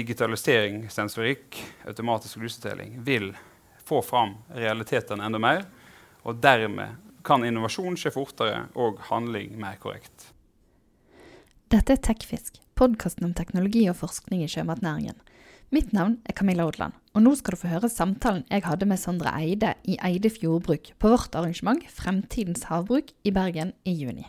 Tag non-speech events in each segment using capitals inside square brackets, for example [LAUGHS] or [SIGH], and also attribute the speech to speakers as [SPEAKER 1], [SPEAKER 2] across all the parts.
[SPEAKER 1] digitalisering, sensorikk, automatisk lusetelling vil få fram realitetene enda mer. Og dermed kan innovasjon skje fortere og handling mer korrekt.
[SPEAKER 2] Dette er Tekfisk, podkasten om teknologi og forskning i sjømatnæringen. Mitt navn er Camilla Odland, og nå skal du få høre samtalen jeg hadde med Sondre Eide i Eide Fjordbruk på vårt arrangement Fremtidens havbruk i Bergen i juni.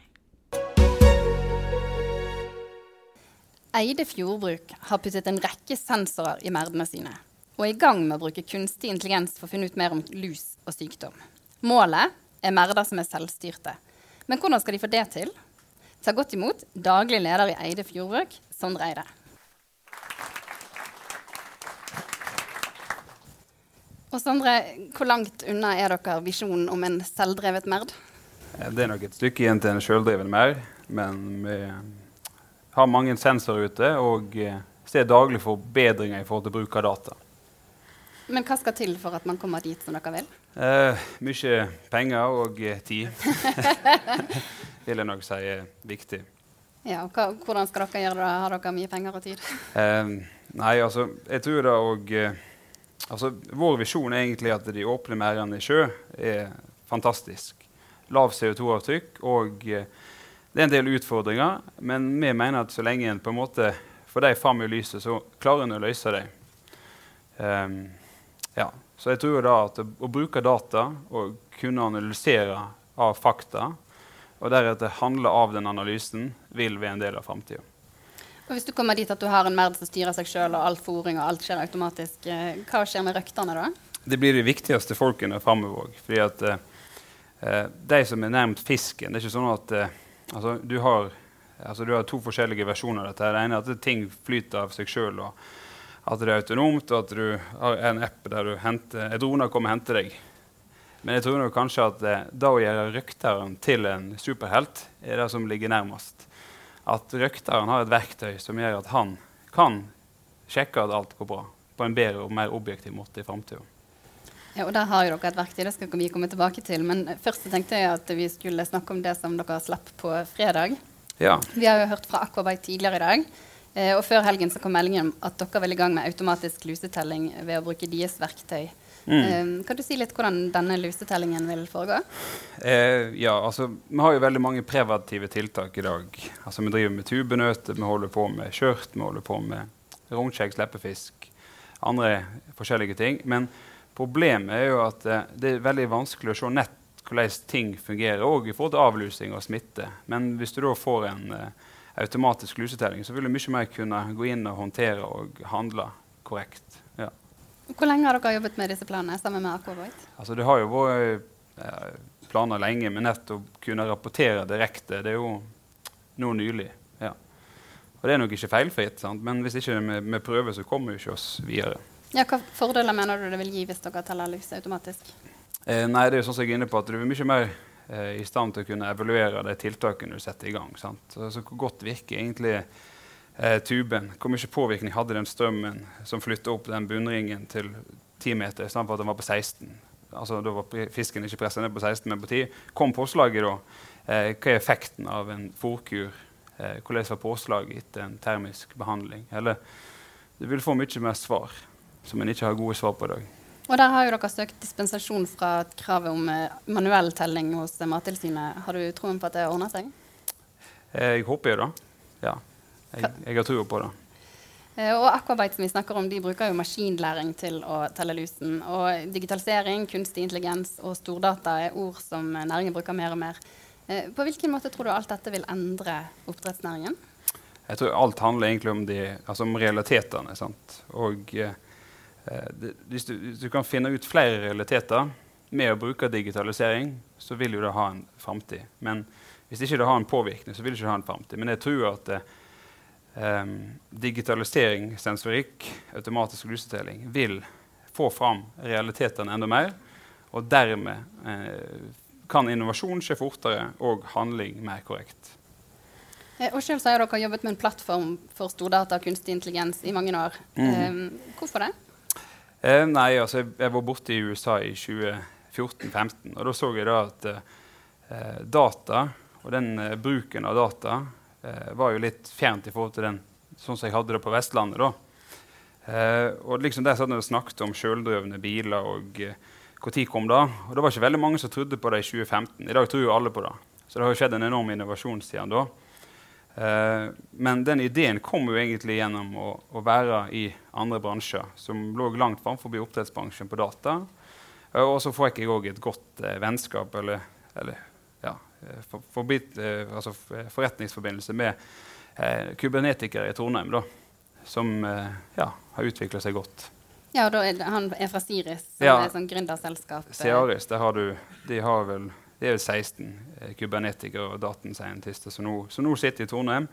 [SPEAKER 3] Eide Fjordbruk har puttet en rekke sensorer i merdene sine, og er i gang med å bruke kunstig intelligens for å finne ut mer om lus og sykdom. Målet er merder som er selvstyrte. Men hvordan skal de få det til? Ta godt imot daglig leder i Eide Fjordbruk, Sondre Eide. Og Sondre, hvor langt unna er dere visjonen om en selvdrevet merd?
[SPEAKER 1] Det er nok et stykke igjen til en sjøldreven merd, men vi har mange sensorer ute og eh, ser daglig forbedringer i forhold til bruk av data.
[SPEAKER 3] Men hva skal til for at man kommer dit som dere vil?
[SPEAKER 1] Eh, mye penger og eh, tid. [LAUGHS] vil jeg nok si er viktig.
[SPEAKER 3] Ja, og hva, Hvordan skal dere gjøre det? Har dere mye penger og tid? [LAUGHS]
[SPEAKER 1] Eh, nei, altså, jeg tror da og, eh, altså, Vår visjon er egentlig at de åpne merdene i sjø er fantastisk. Lav CO2-avtrykk og eh, det er en del utfordringer, men vi mener at så lenge en på en måte får dem fram i lyset, så klarer en å løse dem. Um, ja. Så jeg tror da at å, å, bruke data og kunne analysere av fakta, og deretter handle av den analysen, vil være en del av framtida.
[SPEAKER 3] Hvis du kommer dit at du har en merd som styrer seg sjøl, og alt fòring og alt skjer automatisk, eh, hva skjer med røkterne da?
[SPEAKER 1] Det blir de viktigste folkene framover. Fordi at eh, de som er nærmt fisken Det er ikke sånn at eh, Altså, du, har, altså, du har to forskjellige versjoner av dette. Det ene er at ting flyter av seg sjøl, at det er autonomt, og at du har en app der du henter, en kommer og henter deg. Men jeg tror nok kanskje at eh, da å gjøre røkteren til en superhelt er det som ligger nærmest. At røkteren har et verktøy som gjør at han kan sjekke at alt går bra på en bedre og mer objektiv måte i framtida.
[SPEAKER 3] Ja, og Der har jo dere et verktøy, det skal vi komme tilbake til. Men først tenkte jeg at vi skulle snakke om det som dere slapp på fredag.
[SPEAKER 1] Ja.
[SPEAKER 3] Vi har jo hørt fra Aquabite tidligere i dag. Eh, og før helgen så kom meldingen om at dere vil i gang med automatisk lusetelling ved å bruke deres verktøy. Mm. Eh, kan du si litt hvordan denne lusetellingen vil foregå?
[SPEAKER 1] Eh, ja, altså Vi har jo veldig mange preventive tiltak i dag. Altså Vi driver med tubenøter, vi holder på med skjørt, vi holder på med rognkjegg, sleppefisk, andre forskjellige ting. Men Problemet er jo at eh, det er veldig vanskelig å se nett hvordan ting fungerer, òg i forhold til avlusing og smitte. Men hvis du da får en uh, automatisk lusetelling, så vil du mye mer kunne gå inn og håndtere og handle korrekt. Ja.
[SPEAKER 3] Hvor lenge har dere jobbet med disse planene sammen med Aquavoid?
[SPEAKER 1] Altså, det har jo vært uh, planer lenge, men nett å kunne rapportere direkte, det er jo nå nylig. Ja. Og det er nok ikke feilfritt, sant? men hvis ikke vi prøver, så kommer vi ikke oss videre.
[SPEAKER 3] Ja, hva fordeler mener du det vil gi hvis dere teller lyset automatisk?
[SPEAKER 1] Eh, nei, det er sånn som jeg er inne på at Du er mye mer eh, i stand til å kunne evaluere de tiltakene du setter i gang. Sant? Så hvor godt virker egentlig eh, tuben? Hvor mye påvirkning hadde den strømmen som flytta opp den bunnringen til 10 meter istedenfor at den var på 16? Altså, da var fisken ikke pressa ned på 16, men på 10. Kom påslaget da? Eh, hva er effekten av en fòrkur? Eh, hvordan var påslaget etter en termisk behandling? Eller, du vil få mye mer svar som en ikke har gode svar på i dag.
[SPEAKER 3] Og Der har jo dere søkt dispensasjon fra kravet om eh, manuell telling hos Mattilsynet. Har du troen på at det ordner seg?
[SPEAKER 1] Eh, jeg håper jo det. Ja. Jeg, jeg har trua på det.
[SPEAKER 3] Eh, og Aquabite som vi snakker om, de bruker jo maskinlæring til å telle lusen. Og digitalisering, kunstig intelligens og stordata er ord som næringen bruker mer og mer. På hvilken måte tror du alt dette vil endre oppdrettsnæringen?
[SPEAKER 1] Jeg tror alt handler egentlig om, de, altså om realitetene. Sant? Og eh, Eh, hvis du, hvis du, kan finne ut flere realiteter med å bruke digitalisering, så vil jo det ha en framtid. Men hvis ikke det har en påvirkning, så vil det ikke ha en framtid. Men jeg tror at eh, digitalisering, sensorikk, automatisk lusetelling vil få fram realitetene enda mer. Og dermed eh, kan innovasjon skje fortere og handling mer korrekt.
[SPEAKER 3] Og selv har dere jobbet med en plattform for stordata og kunstig intelligens i mange år. Mm. Eh, hvorfor det?
[SPEAKER 1] Eh, nei, altså jeg, jeg, var borte i USA i 2014-2015, og da så jeg da at eh, data og den eh, bruken av data eh, var jo litt fjernt i forhold til den sånn som jeg hadde det på Vestlandet. da. Eh, og liksom Der satt vi og snakket om sjøldrevne biler og når uh, kom da. Og det var ikke veldig mange som trodde på det i 2015. I dag tror jo alle på det. Så det har jo skjedd en enorm innovasjon siden da. Uh, men den ideen kom jo egentlig gjennom å, å, være i andre bransjer som lå langt framfor oppdrettsbransjen på data. Uh, og så fikk jeg òg et godt vennskap eller, eller ja, for, for, altså forretningsforbindelse med kubernetikere i Trondheim. da som eh, ja, har utvikla seg godt.
[SPEAKER 3] Ja, og er, Han er fra Siris, som ja, er sånn gründerselskap?
[SPEAKER 1] Siris, der har du, de har vel det er 16 eh, kubernetikere og datascientister som som nå sitter i Trondheim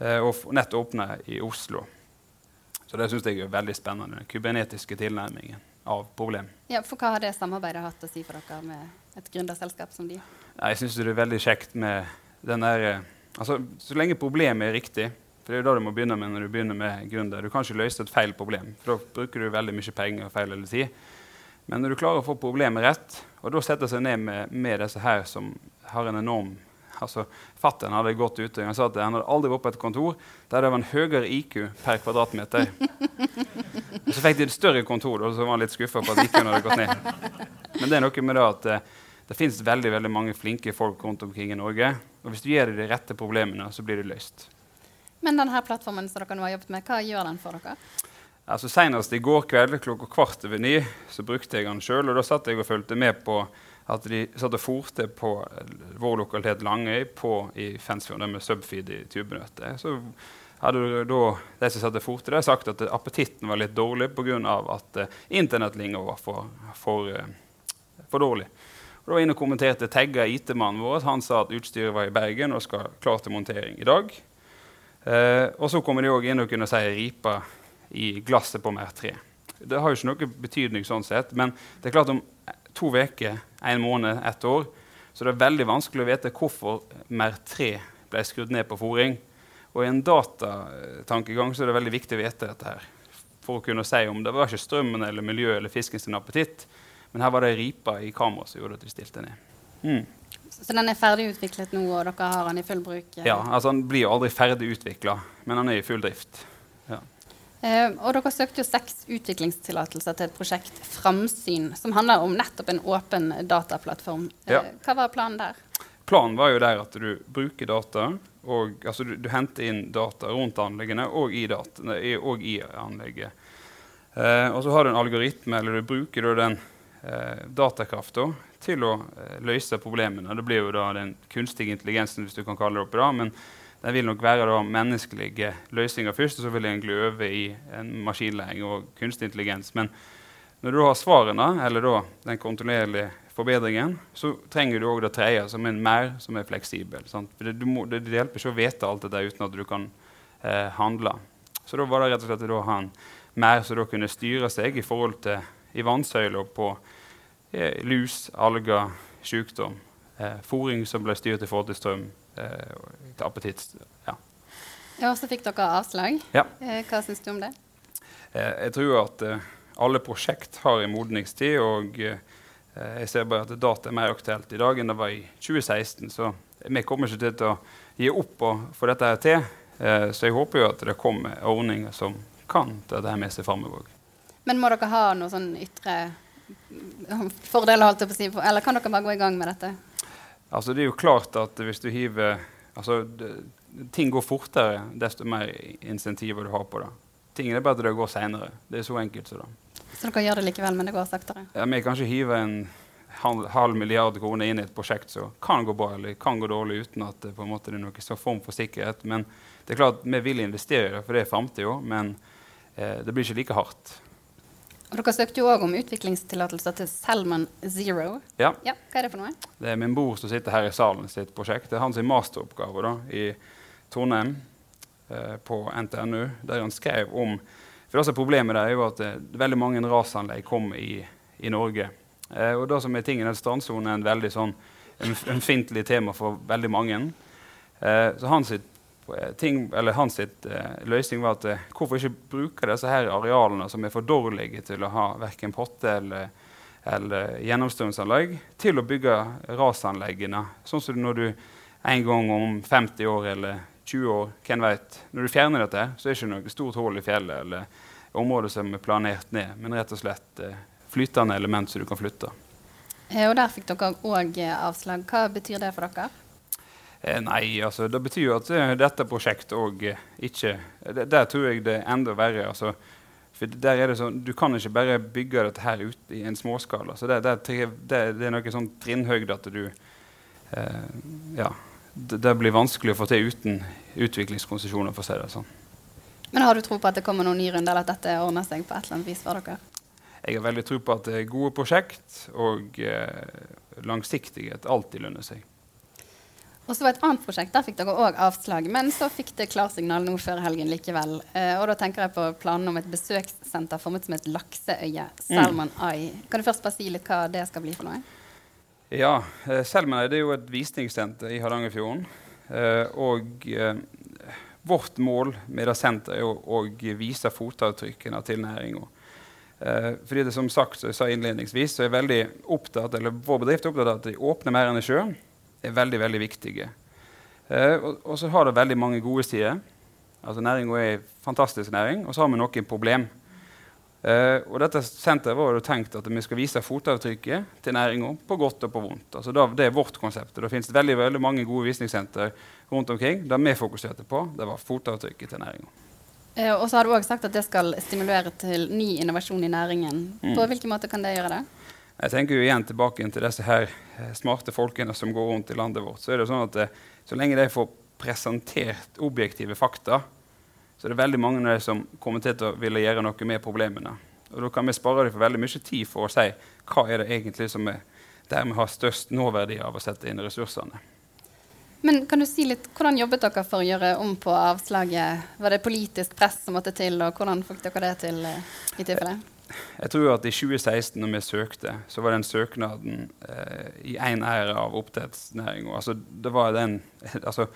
[SPEAKER 1] eh, og nett åpner i Oslo. Så det syns jeg er veldig spennende. Den kubernetiske tilnærmingen av problem.
[SPEAKER 3] Ja, for Hva har det samarbeidet hatt å si for dere med et gründerselskap som de?
[SPEAKER 1] Ja, jeg syns det er veldig kjekt med den der eh, Altså, så lenge problemet er riktig, for det er jo da du må begynne med når du begynner med gründer. Du kan ikke løse et feil problem, for da bruker du veldig mye penger og feil eller tid. Men når du klarer å få problemet rett, og da setter seg ned med, med disse her som har en enorm altså Fattern hadde gått ute og sa at han hadde aldri vært på et kontor der det var en høyere IQ per kvadratmeter. Og så fikk de et større kontor, og så var han litt skuffa på at IQ-en hadde gått ned. Men det er noe med det at eh, det finnes veldig, veldig mange flinke folk rundt omkring i Norge. Og hvis du gir dem de rette problemene, så blir det løst.
[SPEAKER 3] Men denne plattformen som dere nå har jobbet med, hva gjør den for dere?
[SPEAKER 1] Altså Senest i går kveld klokka kvart over ni så brukte jeg den sjøl. Da satt jeg og fulgte med på at de satt og forte på vår lokalitet Langøy på, i Fensfjorden med subfeed i tubenøtter. Så hadde da de som satt og fòrte, sagt at appetitten var litt dårlig pga. at uh, internettlinja var for, for, uh, for dårlig. Og da var jeg inne og kommenterte tagga IT-mannen vår. Han sa at utstyret var i Bergen og skal klart til montering i dag. Uh, og så kommer de òg inn og kunne si ripa i glasset på mer tre. Det har jo ikke noe betydning sånn sett, men det er klart om to uker, en måned, ett år, så det er veldig vanskelig å vite hvorfor MER3 ble skrudd ned på fòring. Og i en datatankegang så er det veldig viktig å vite dette her. For å kunne si om det var ikke strømmen eller miljøet eller fisken sin appetitt, men her var det ripa i kameraet som gjorde at de stilte ned. Mm.
[SPEAKER 3] Så den er ferdigutviklet nå, og dere har den i full bruk?
[SPEAKER 1] Ja, altså den blir jo aldri ferdig utvikla, men den er i full drift.
[SPEAKER 3] Eh, og dere søkte jo seks utviklingstillatelser til et prosjekt Framsyn, som handler om nettopp en åpen dataplattform. Eh, ja. Hva var planen der?
[SPEAKER 1] Planen var jo der at du bruker data, og altså du, du henter inn data rundt anleggene og i, data, og i anlegget. Eh, og så har du en algoritme, eller du bruker den eh, datakrafta til å eh, løse problemene. Det blir jo da den kunstige intelligensen, hvis du kan kalle det oppi da, men det vil nok være da menneskelige løsninger først, og så vil en gløve øve i en maskinlæring og kunstig intelligens. Men når du har svarene, eller da den kontinuerlige forbedringen, så trenger du òg det tredje, som er mer som er fleksibel. Det, må, det, det, hjelper ikke å vite alt dette uten at du kan eh, handle. Så da var det rett og slett å ha en mer som da kunne styre seg i forhold til i vannsøyla på eh, lus, alger, sykdom. Eh, Fòring som ble styrt i forhold til strøm, til appetitt. Ja.
[SPEAKER 3] ja, så fikk dere avslag.
[SPEAKER 1] Ja.
[SPEAKER 3] Eh, hva syns du om det?
[SPEAKER 1] Eh, jeg tror at eh, alle prosjekt har en modningstid. og jeg ser bare at data er mer aktuelt i dag enn det var i 2016. Så vi kommer ikke til å gi opp og få dette her til. så jeg håper jo at det kommer ordninger som kan ta dette med seg framover.
[SPEAKER 3] Men må dere ha noen sånn ytre fordeler, holdt jeg på å si, eller kan dere bare gå i gang med dette?
[SPEAKER 1] Altså, det er jo klart at hvis du hiver altså, det, Ting går fortere desto mer insentiver du har på det. Tingene er bare at det går seinere. Det er så enkelt som det.
[SPEAKER 3] Så dere gjør det likevel, men det går saktere?
[SPEAKER 1] Ja, Vi kan ikke hive en halv milliard kroner inn i et prosjekt som kan gå bra eller kan gå dårlig uten at det på en måte er noen form for sikkerhet. Men det er klart vi vil investere i det, for det er framtida. Men eh, det blir ikke like hardt.
[SPEAKER 3] Og Dere søkte jo òg om utviklingstillatelse til Salmon Zero.
[SPEAKER 1] Ja.
[SPEAKER 3] ja. Hva er det for noe?
[SPEAKER 1] Det er min bror som sitter her i salen sitt prosjekt. Det er hans masteroppgave da, i Trondheim eh, på NTNU, der han skrev om For det som er Problemet der er jo at eh, veldig mange rasanlegg kommer i, i Norge. Eh, og det som er tingen, Strandsonen er en veldig sånn ømfintlig tema for veldig mange. Eh, så hans sitt ting, eller hans sitt, uh, løsning var at uh, hvorfor ikke bruke disse her arealene som er for dårlige til å ha verken potte eller, eller gjennomstrømsanlegg, til å bygge rasanleggene. Sånn som når du en gang om 50 år eller 20 år, hvem vet, når du fjerner dette, så er det ikke noe stort hull i fjellet eller området som er planert ned, men rett og slett eh, flytende element som du kan flytte.
[SPEAKER 3] Eh, og der fikk dere òg avslag. Hva betyr det for dere?
[SPEAKER 1] Eh, nei, altså det betyr jo at eh, dette prosjektet òg eh, ikke Der tror jeg det er enda verre. altså for der er det sånn, Du kan ikke bare bygge dette her ut i en småskala. så Det, det, det, det er noe sånn trinnhøyde at du eh, Ja. Det, blir vanskelig å få til uten utviklingskonsesjoner, for å si det sånn.
[SPEAKER 3] Men har du tro på at det kommer noen ny runde, eller at dette ordner seg på et eller annet vis for dere?
[SPEAKER 1] Jeg har veldig tro på at det er gode prosjekt, og eh, langsiktighet alltid lønner seg.
[SPEAKER 3] Og så var et annet prosjekt, Der fikk dere òg avslag, men så fikk det klarsignal nå før helgen likevel. Eh, og da tenker jeg på planen om et besøkssenter formet som et lakseøye, Salmon mm. Eye. Kan du først bare si litt hva det skal bli for noe?
[SPEAKER 1] Ja, eh, Salmon Eye det er jo et visningssenter i Hardangerfjorden. Eh, og eh, vårt mål med det senteret er å, å vise fotavtrykkene til næringa. Eh, fordi det som sagt, så jeg sa innledningsvis, så er veldig opptatt, eller vår bedrift er opptatt av at de åpner mer enn i sjøen er veldig veldig viktige. Eh, og, og, så har det veldig mange gode sider. Altså Næringa er en fantastisk næring, og så har vi noen problem. Eh, og dette senteret var jo tenkt at vi skal vise fotavtrykket til næringa på godt og på vondt. Altså da, det er vårt konsept. Det finnes veldig, veldig mange gode visningssenter rundt omkring. Det vi fokuserte på, det var fotavtrykket til næringa.
[SPEAKER 3] Eh, og så har du òg sagt at det skal stimulere til ny innovasjon i næringen. Mm. På hvilken måte kan det gjøre det?
[SPEAKER 1] Jeg tenker jo igjen tilbake til disse her eh, smarte folkene som går rundt i landet vårt. Så er det sånn at eh, så lenge de får presentert objektive fakta, så er det veldig mange av de som kommer til å ville gjøre noe med problemene. Og Da kan vi spare dem for veldig mye tid for å si hva er det egentlig som er der vi har størst nåverdi av å sette inn ressursene.
[SPEAKER 3] Men kan du si litt, Hvordan jobbet dere for å gjøre om på avslaget? Var det politisk press som måtte til, og hvordan fikk dere det til eh, i tilfelle?
[SPEAKER 1] Jeg tror at i 2016, når vi søkte, så var den søknaden eh, i én ære av oppdrettsnæringa. Altså, [LAUGHS] altså,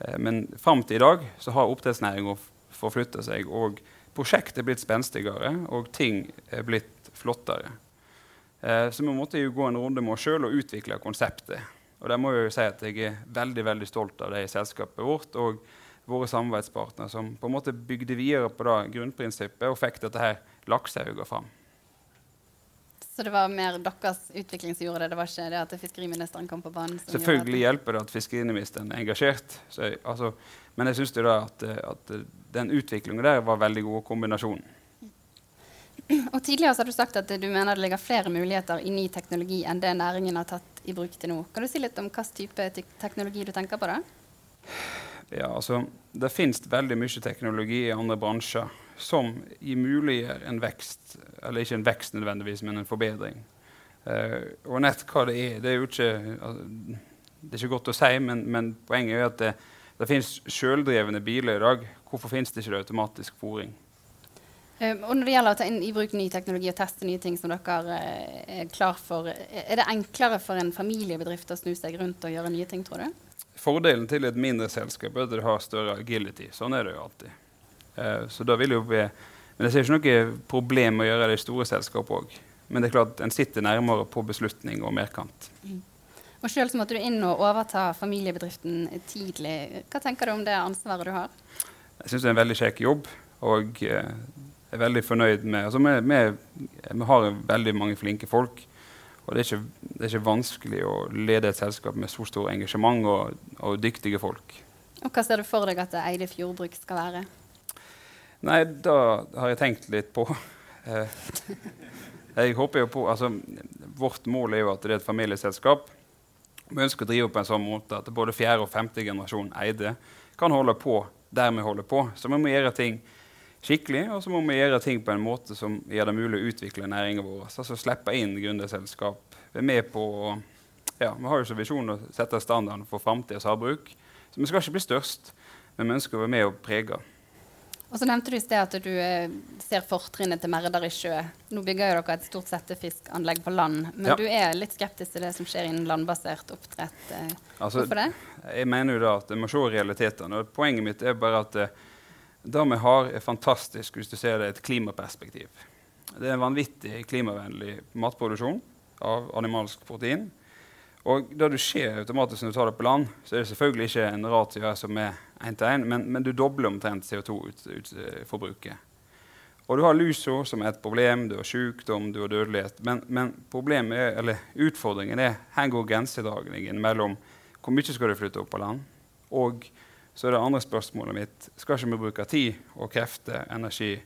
[SPEAKER 1] eh, men fram til i dag så har oppdrettsnæringa forflytta seg. Og prosjektet er blitt spenstigere, og ting er blitt flottere. Eh, så vi måtte jo gå en runde med oss sjøl og utvikle konseptet. Og der må jeg jo si at jeg er veldig veldig stolt av det i selskapet vårt. og våre samarbeidspartnere som på en måte bygde videre på det grunnprinsippet og fikk dette her laksehauga fram.
[SPEAKER 3] Så det var mer deres utvikling som gjorde det? Det var ikke det at fiskeriministeren kom på banen?
[SPEAKER 1] Selvfølgelig hjelper det at fiskeriministeren er engasjert. Jeg, altså, men jeg syns at, at, den utviklinga der var veldig god kombinasjon.
[SPEAKER 3] Og Tidligere har du sagt at du mener det ligger flere muligheter i ny teknologi enn det næringen har tatt i bruk til nå. Kan du si litt om hvilken type teknologi du tenker på? da?
[SPEAKER 1] Ja, altså, Det finnes veldig mye teknologi i andre bransjer som muliggjør en vekst. Eller ikke en vekst nødvendigvis, men en forbedring. Uh, og nett hva det er, det er jo ikke, altså, det er ikke godt å si, men, men poenget er at det, det finnes sjøldrevne biler i dag. Hvorfor finnes det ikke det automatisk fòring?
[SPEAKER 3] Uh, og når det gjelder å ta inn i bruk ny teknologi og teste nye ting som dere uh, er klar for, er det enklere for en familiebedrift å snu seg rundt og gjøre nye ting, tror du?
[SPEAKER 1] Fordelen til et mindre selskap er at det har større agility. Sånn er det jo alltid. Uh, så da vil jo vi, Men jeg ser ikke noe problem med å gjøre det i store selskap òg. Men det er klart en sitter nærmere på beslutning og merkant. Mm.
[SPEAKER 3] Og Sjøl måtte du inn og overta familiebedriften tidlig. Hva tenker du om det ansvaret du har?
[SPEAKER 1] Jeg syns det er en veldig kjekk jobb. Og eh, er veldig fornøyd med altså vi, vi, vi har veldig mange flinke folk. Og det er, ikke, det er, ikke, vanskelig å lede et selskap med så stort engasjement og, og, dyktige folk.
[SPEAKER 3] Og Hva ser du for deg at Eide Fjordbruk skal være?
[SPEAKER 1] Nei, da har jeg tenkt litt på. [LAUGHS] Eh, jeg håper jo på, altså, Vårt mål er jo at det er et familieselskap. Vi ønsker å drive på en sånn måte at både fjerde og femte generasjon eide kan holde på der vi holder på. Så vi må gjøre ting skikkelig, og så må vi gjøre ting på en måte som gjør det mulig å utvikle næringen vår. Altså slippe inn gründerselskap. Er med på ja, Vi har jo som visjon å sette standarden for framtidas havbruk. Så vi skal ikke bli størst, men vi ønsker å være med og prege.
[SPEAKER 3] Og så nevnte du i sted at du eh, ser fortrinnet til merder i sjø. Nå bygger jo dere et stort settefiskanlegg på land, men ja. du er litt skeptisk til det som skjer innen landbasert oppdrett. Eh. Altså, Hvorfor det?
[SPEAKER 1] Jeg mener jo da at jeg må se realitetene. og Poenget mitt er bare at eh, det vi har, er fantastisk hvis du ser det i et klimaperspektiv. Det er en vanvittig klimavennlig matproduksjon av animalsk protein. Og det du ser automatisk når du tar det på land, så er det selvfølgelig ikke en ratio som er 1 til 1, men, men du dobler omtrent CO2-forbruket. Og du har lusa som er et problem, du har sykdom, du har dødelighet. Men, men er, utfordringen er her går grensedragningen mellom hvor mye skal du flytte opp på land, og så er det andre spørsmålet mitt skal ikke vi bruke tid og krefter, energi,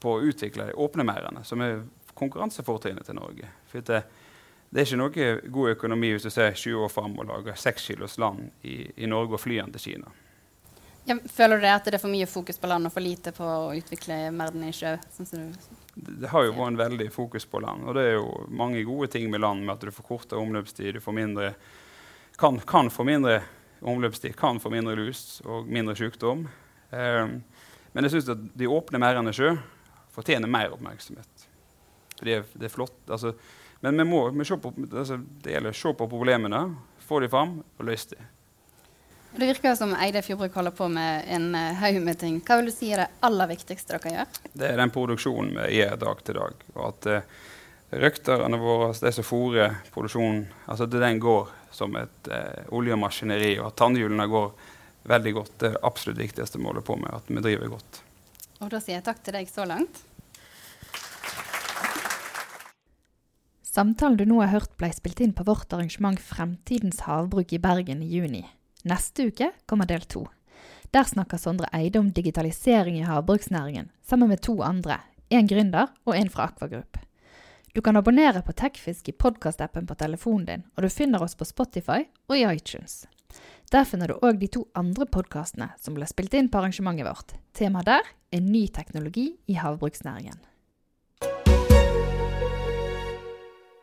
[SPEAKER 1] på å utvikle de åpne merdene, som er konkurransefortrinnet til Norge. For det, det, er ikke noe god økonomi hvis du ser 20 år fram og lager seks kilos land i, i Norge og flyr den til Kina.
[SPEAKER 3] Ja, føler du at det er for mye fokus på land og for lite på å utvikle verden i sjø? Sånn
[SPEAKER 1] det, har jo vært en veldig fokus på land. Og det er jo mange gode ting med land, med at du får kortere omløpstid, du får mindre, kan, kan få mindre omløpstid, kan få mindre lus og mindre sykdom. Um, men jeg syns at de åpne merdene sjø fortjener mer oppmerksomhet. Det er, det er flott. Altså, men vi må, vi på, altså, det gjelder å se på problemene, få dem fram og løse dem.
[SPEAKER 3] Det virker som Eide Fjordbruk holder på med en uh, haug med ting. Hva vil du si er det aller viktigste dere gjør?
[SPEAKER 1] Det er den produksjonen vi gjør dag til dag. Og at eh, røkterne våre, de som fôrer produksjonen, altså at den går som et eh, oljemaskineri, og at tannhjulene går veldig godt. Det er det absolutt viktigste vi holder på med, at vi driver godt.
[SPEAKER 3] Og da sier jeg takk til deg så langt.
[SPEAKER 2] Samtalen du nå har hørt ble spilt inn på vårt arrangement Fremtidens havbruk i Bergen i juni. Neste uke kommer del to. Der snakker Sondre Eide om digitalisering i havbruksnæringen, sammen med to andre. En gründer og en fra Akvagrupp. Du kan abonnere på Tekfisk i podkastappen på telefonen din, og du finner oss på Spotify og i iTunes. Der finner du òg de to andre podkastene som ble spilt inn på arrangementet vårt. Temaet der er ny teknologi i havbruksnæringen.